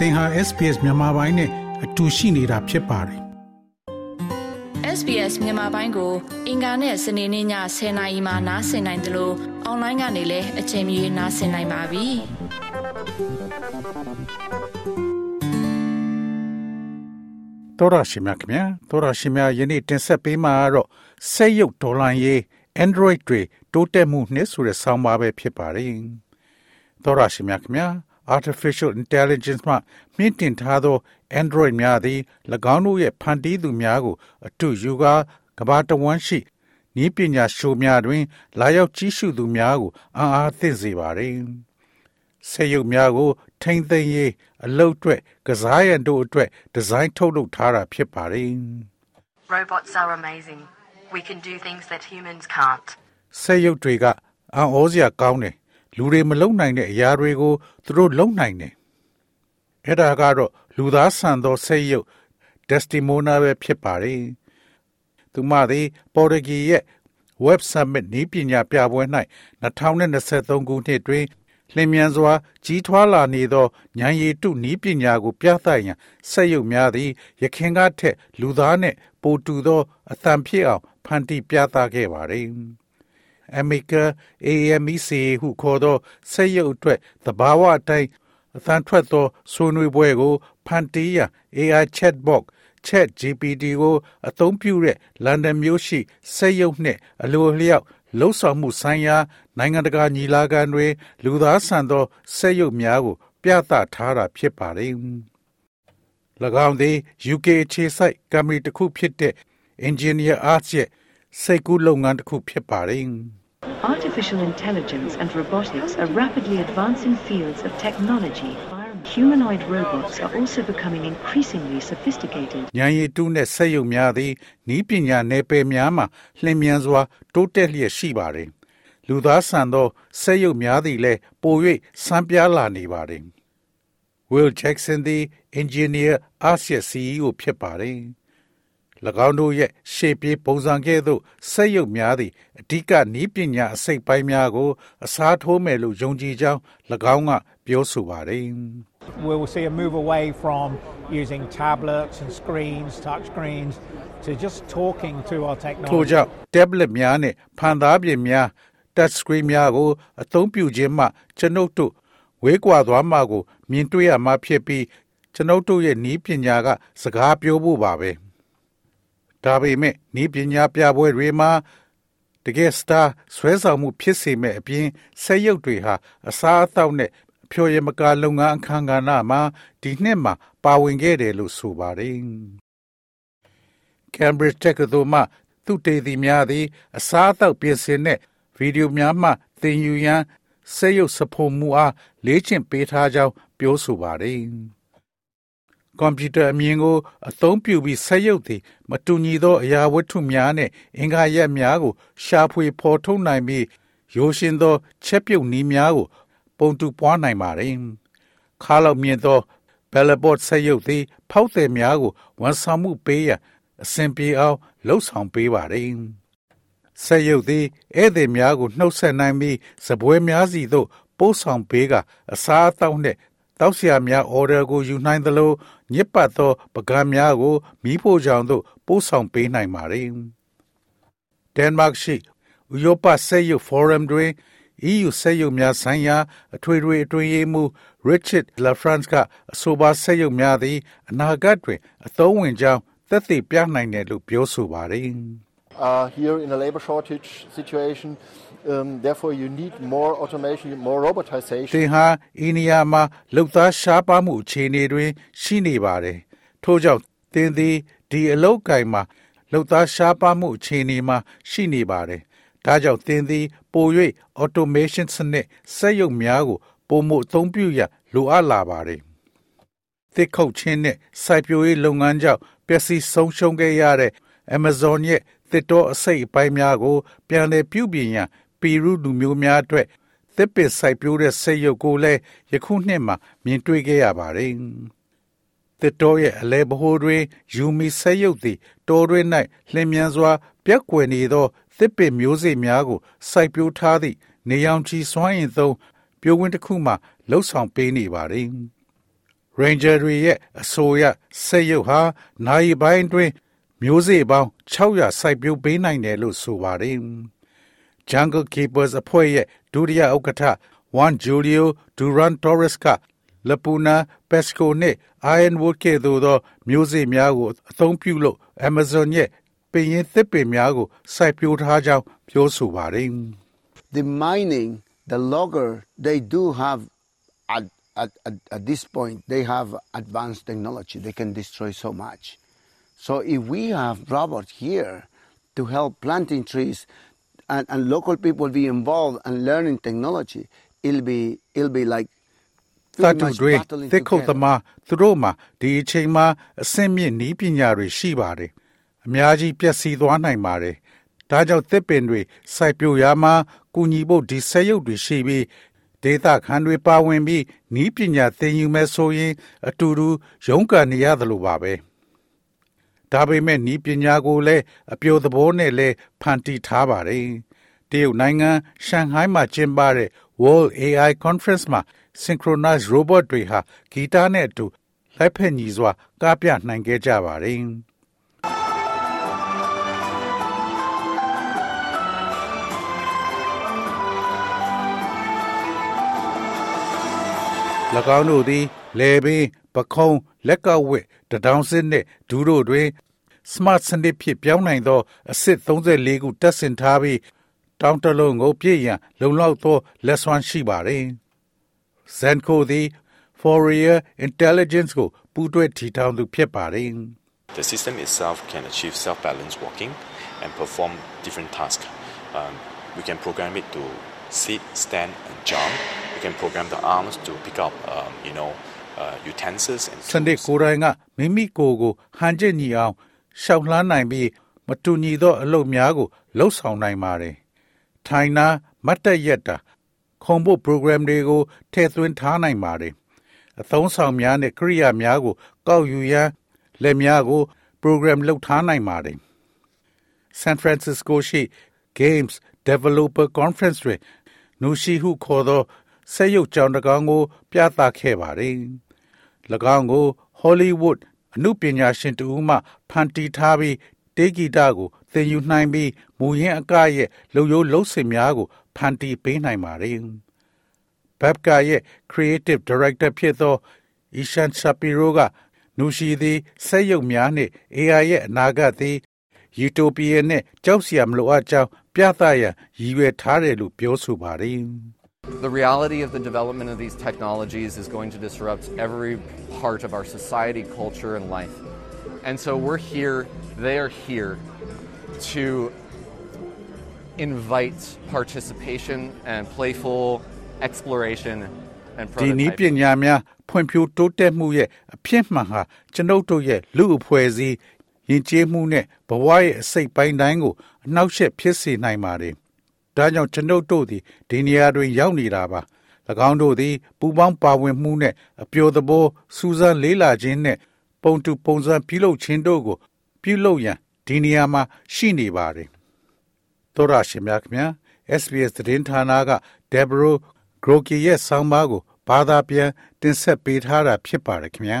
သင်ဟာ SPS မြန်မာပိုင်းနဲ့အတူရှိနေတာဖြစ်ပါတယ် SBS မြန်မာပိုင်းကို အင်ကာနဲ့စနေနေ့ည10:00နာရီမှနားဆင်နိုင်တယ်လို့အွန်လိုင်းကနေလည်းအချိန်မီနားဆင်နိုင်ပါပြီ။တော်ရရှိမြခင်ဗျာတော်ရရှိမြယနေ့တင်ဆက်ပေးမှာတော့စိတ်ရုပ်ဒေါ်လာရေး Android တွေတိုးတက်မှုနှစ်ဆိုတဲ့ဆောင်းပါးပဲဖြစ်ပါတယ်။တော်ရရှိမြခင်ဗျာ artificial intelligence မှမြင့်တင်ထားသော Android များသည်၎င်းတို့ရဲ့ဖန်တီးသူများကို အတူယူကာကဘာတဝန်းရှိဤပညာရှိုးများတွင် လာရောက်ကြည့်ရှုသူများကိုအာအားသင့်စေပါသည်ဆေးရုပ်များကို ထိမ့်သိမ်းရေးအလုပ်အတွက်ကစားရန်တို့အတွက်ဒီဇိုင်းထုတ်လုပ်ထားတာဖြစ်ပါတယ် Robots are amazing. We can do things that humans can't. ဆေးရုပ်တွေကအံ့ဩစရာကောင်းတယ် လူတွေမလုံနိုင်တဲ့အရာတွေကိုသူတို့လုံနိုင်တယ်အဲ့ဒါကတော့လူသားဆန်သောစိတ်ရုပ် Destimona ပဲဖြစ်ပါတယ်သူမသည်ပေါ်တူဂီရဲ့ Web Summit နည်းပညာပြပွဲ၌2023ခုနှစ်တွင်လျင်မြန်စွာကြီးထွားလာနေသောဉာဏ်ရည်တုနည်းပညာကိုပြသရန်စက်ရုပ်များသည်ရခင်ကထက် လူသားနှင့်ပိုတူသောအသံဖြစ်အောင်ဖန်တီးပြသခဲ့ပါသည်။ Amica AMEC ဟုခေါ်သောစက်ရုပ်အတွက်သဘာဝအတိုင်းအသံထွက်သောဆွေးနွေးပွဲကိုဖန်တီးရန် AI chatbot Chat GPT ကိုအသုံးပြုတဲ့လန်ဒန်မြို့ရှိစက်ရုပ်နှင့်အလိုအလျောက်လှုပ်ဆောင်မှုဆိုင်ရာနိုင်ငံတကာညီလာခံတွင်လူသားဆန်သောစက်ရုပ်များကို ပြသထားတာဖြစ်ပါတယ်။၎င်းသည် UK အခြေစိုက်ကမ္ဘာတစ်ခုဖြစ်တဲ့ Engineer Arts ရဲ့စိတ်ကူးလုပ်ငန်းတစ်ခုဖြစ်ပါတယ်။ Artificial intelligence and robotics are rapidly advancing fields of technology. Humanoid robots are also becoming increasingly sophisticated. ဉာဏ်ရည်တုနဲ့စက်ရုပ်များသည်ဤပညာနယ်ပယ်များမှာလျင်မြန်စွာတိုးတက်လျက်ရှိပါတယ်။လူသားဆန်သောစက်ရုပ်များသည်လည်းပို၍စံပြားလာနေပါတယ်။ Will Jackson သည် Engineer Arts ရဲ့ CEO ဖြစ်ပါတယ်။ ၎ င်းတို့ရဲ့ရှေ့ပြေးပုံစံကဲ့သို့စက်ရုပ်များသည့်အဓိကနည်းပညာအစိတ်ပိုင်းများကို အစားထိုးမယ်လို့ယုံကြည်ကြောင်း၎င်းကပြောဆိုပါတယ်။ we will see a move away from using tablets and screens, touch screens, to just talking to our ထို့ technology. ကြောင့် tablet များနဲ့ဖန်သားပြင်များ touch screen များကို အသုံးပြုခြင်းမှကျွန်ုပ်တို့ဝေးကွာသွားမှာကို မြင်တွေ့ရမှာဖြစ်ပြီးကျွန်ုပ်တို့ရဲ့နည်းပညာက စကားပြောဖို့ပါပဲ ဒါပေမဲ့နည်းပညာပြပွဲတွေမှာတကယ်စတာဆွဲဆောင်မှုဖြစ်စေမဲ့အပြင်ဆက်ရုပ်တွေဟာအစားအသောက်နဲ့အဖျော်ရမကာလုပ်ငန်းအခမ်းကဏ္ဍမှာဒီနှစ်မှာပါဝင်ခဲ့တယ်လို့ဆိုပါတယ်။ Cambridge တက္ကသိုလ်မှသူတေသီများသည် အစားအသောက်ပြင်ဆင်တဲ့ဗီဒီယိုများမှသင်ယူရန်စက်ရုပ်စဖို့မှုအားလေ့ကျင့်ပေးထားကြောင်းပြောဆိုပါတယ်။ ကွန်ပျူတာအမြင်ကို အသုံးပြုပြီးဆက်ရုပ်သည် မတူညီသောအရာဝတ္ထုများနှင့် အင်္ဂါရပ်များကို ရှာဖွေဖော်ထုတ်နိုင်ပြီးရိုးရှင်းသော ချက်ပြုတ်နည်းများကို ပုံတူပွားနိုင်ပါတယ်။ခါလောက်မြင့်သော Bellabot ဆက်ရုပ်သည် ဖောက်သည်များကိုဝန်ဆောင်မှုပေးရန်အစဉ်ပြေအောင်လှုပ်ဆောင်ပေးပါတယ်။ဆက်ရုပ်သည်ဧည့်သည်များကိုနှုတ်ဆက်နိုင်ပြီးစပွဲများစီသို့ပို့ဆောင်ပေးကအစားအသောက်နှင့် တောက်ဆရာများအော်ဒါကိုယူနိုင်သလိုညစ်ပတ်သောပကံများကိုမီးဖိုချောင်သို့ပို့ဆောင်ပေးနိုင်ပါတယ်။ဒန်မတ်ရှိဥရောပဆက်ရုပ်ဖိုရမ်တွင် EU ဆက်ရုပ်များဆိုင်ရာအထွေထွေအတွင်းရေးမှူး Richard Lafrance ကအဆိုပါဆက်ရုပ်များသည်အနာဂတ်တွင် အသုံးဝင်ကြောင်းသက်သေပြနိုင်တယ်လို့ပြောဆိုပါတယ်။ are here in a labor shortage situation. Um, therefore, you need more automation, more သ robotization. င်ဟာအိန္ဒိယမှာလုံသားရှားပါမှုအခြေအနေတွင် ရှိနေပါတယ်။ထို့ကြောင့်သင်သည်ဒီအလောက်ကင်မှာလုံသားရှားပါမှုအခြေအနေမှာရှိနေပါတယ်။ဒါကြောင့်သင်သည်ပို၍ automation စနစ်စက်ရုပ်များကိုပုံမှုအသုံးပြုရလိုအပ်လာပါတယ်။သစ်ခုတ်ခြင်းနဲ့စိုက်ပျိုးရေးလုပ်ငန်းကြောင့်ပျက်စီးဆုံးရှုံးခဲ့ရတဲ့ Amazon ရဲ့ သစ်တောအစိတ်အပိုင်းများကို ပြန်လည်ပြုပြင်ရန်ပီရုလူမျိုးများအတွက်သစ်ပင်စိုက်ပျိုးတဲ့စက်ရုပ်ကိုလည်းယခုနှစ်မှာမြင်တွေ့ခဲ့ရပါတယ်။သစ်တောရဲ့အလဲဘိုးတွင်ယူမီဆက်ရုပ်သည်တောတွင်၌လျင်မြန်စွာ ပြက်ကွယ်နေသောသစ်ပင်မျိုးစေ့များကိုစိုက်ပျိုးထားသည့်နေရောင်ခြည်စွမ်းအင်သုံးပြိုးဝင်းတစ်ခုမှလှုပ်ဆောင်ပေးနေပါတယ်။ Ranger တွေရဲ့အဆိုအရဆက်ရုပ်ဟာနိုင်ပိုင်းတွင် မျိုးစေ့ပေါင်း600စိုက်ပျိုးပေးနိုင်တယ်လို့ဆိုပါတယ်။ Jungle Keepers အဖွဲ့ရဲ့ဒုတိယဥက္ကဋ္ဌ Juan Julio Duran Torres ကလပူနာပက်စကိုနဲ့ Ironwood ကဲ့သို့သောမျိုးစေ့များကိုအသုံးပြုလို့ Amazon ရဲ့ပင်ရင်သစ်ပင်များကိုစိုက်ပျိုးထားကြောင်းပြောဆိုပါတယ်။ The mining, the logger, they do have at, at, at, at this point they have advanced technology. They can destroy so much. So if we have robots here to help planting trees and, and local people be involved and learning technology, it'll be it'll be like သတ္တုတွေသစ်ခုတ်သမားသူတို့မှာဒီအချိန်မှာအဆင့်မြင့်နည်းပညာတွေရှိပါတယ်အများကြီးပျက်စီးသွားနိုင်ပါတယ်ဒါကြောင့်သစ်ပင်တွေစိုက်ပျိုးရာမှာကူညီဖို့ဒီဆက်ရုပ်တွေရှိပြီးဒေတာခန်တွေပါဝင်ပြီးနီးပညာသင်ယူမဲ့ဆိုရင်အတူတူရုန်းကန်နေရတယ်လို့ပါပဲ ဒါပေမဲ့နီးပညာကိုလည်းအပြိုသဘောနဲ့လည်းဖန်တီးထားပါတယ်တရုတ်နိုင်ငံရှန်ဟိုင်းမှာကျင်းပတဲ့ World AI Conference မှာ synchronized robot တွေဟာဂီတနဲ့အတူလိုက်ဖက်ညီစွာကားပြနိုင်ခဲ့ကြပါတယ်။၎င်းတို့သည် လေပင်ပခုံးလက်ကဝစ်တဒေါင်စစ်နှင့်ဒူးတို့တွင် smart စနစ်ဖြင့်ပြောင်းနိုင်သောအစစ်34ခုတပ်ဆင်ထားပြီးတောင်းတလုံးကိုပြည့်ရန်လုံလောက်သောလက်စွမ်းရှိပါသည်။ Zenko သည် Fourier Intelligence ကိုပူးတွဲထီထောင်သူဖြစ်ပါတယ် The system itself can achieve self-balanced walking and perform different tasks. Um, we can program it to sit, stand, and jump. We can program the arms to pick up, um, you know, uh, utensils and စနစ်ကိုယ်တိုင်ကမိမိကိုယ်ကိုဟန်ကျက်ညီအောင်ရှောက်လှမ်းနိုင်ပြီးမတူညီသော အလုပ်များကိုလှုပ်ဆောင်နိုင်ပါတယ်။ထိုင်နာမတ်တက်ရက်တာခုံဖို့ program တွေကိုထည့်သွင်းထားနိုင်ပါတယ်။အသုံးဆောင်များနဲ့ကိရိယာများကို ကောက်ယူရန်လက်များကို program လုပ်ထားနိုင်ပါတယ်။ San Francisco ရှိ Games Developer Conference တွင်နူရှိဟုခေါ်သောဆက်ရုပ်ကြောင်တကောင်ကို ပြသခဲ့ပါတယ်။၎ င်းကို Hollywood အမှုပညာရှင်တဦးမှ ဖန်တီးထားပြီးတေးဂီတကိုသင်ယူနိုင်ပြီးမူရင်းအကရဲ့လုံယိုးလုံးစင်များကို ဖန်တီးပေးနိုင်ပါတယ်။ Babka ရဲ့ Creative Director ဖြစ်သော Ishan Shapiro ကနူရှိသည်ဆက်ရုပ်များနှင့် AI ရဲ့အနာဂတ်သည် Utopia နဲ့ကြောက်စရာမလိုအပ်ကြောင်းပြသရန်ရည်ရွယ်ထားတယ်လို့ပြောဆိုပါတယ်။ The reality of the development of these technologies is going to disrupt every part of our society, culture, and life. And so we're here, they are here to invite participation and playful exploration and ဒီနည်းပ prototyping. ညာများဖွံ့ဖြိုးတိုးတက်မှုရဲ့အဖြစ်မှန်ဟာကျွန်ုပ်တို့ရဲ့လူအဖွဲ့အစည်းယဉ်ကျေးမှုနဲ့ဘဝရဲ့အစိတ်ပိုင်းတိုင်းကိုအနှောက်အယှက်ဖြစ်စေနိုင်ပါတယ်။ ဒါကြောင့်ကျွန်ုပ်တို့သည်ဒီနေရာတွင်ရောက်နေတာပါ။၎င်းတို့သည်ပူပေါင်းပါဝင်မှုနဲ့အပျော်သဘောစူးစမ်းလေးလာခြင်းနဲ့ပုံတူပုံစံပြုလုပ်ခြင်းတို့ကို ပြုလုပ်ရန်ဒီနေရာမှာရှိနေပါတယ်။သောရရှင်များခင်ဗျာ SBS သတင်းဌာနက Deborah Groki ရဲ့ဆောင်းပါးကိုဘာသာပြန်တင်ဆက်ပေးထားတာဖြစ်ပါတယ်ခင်ဗျာ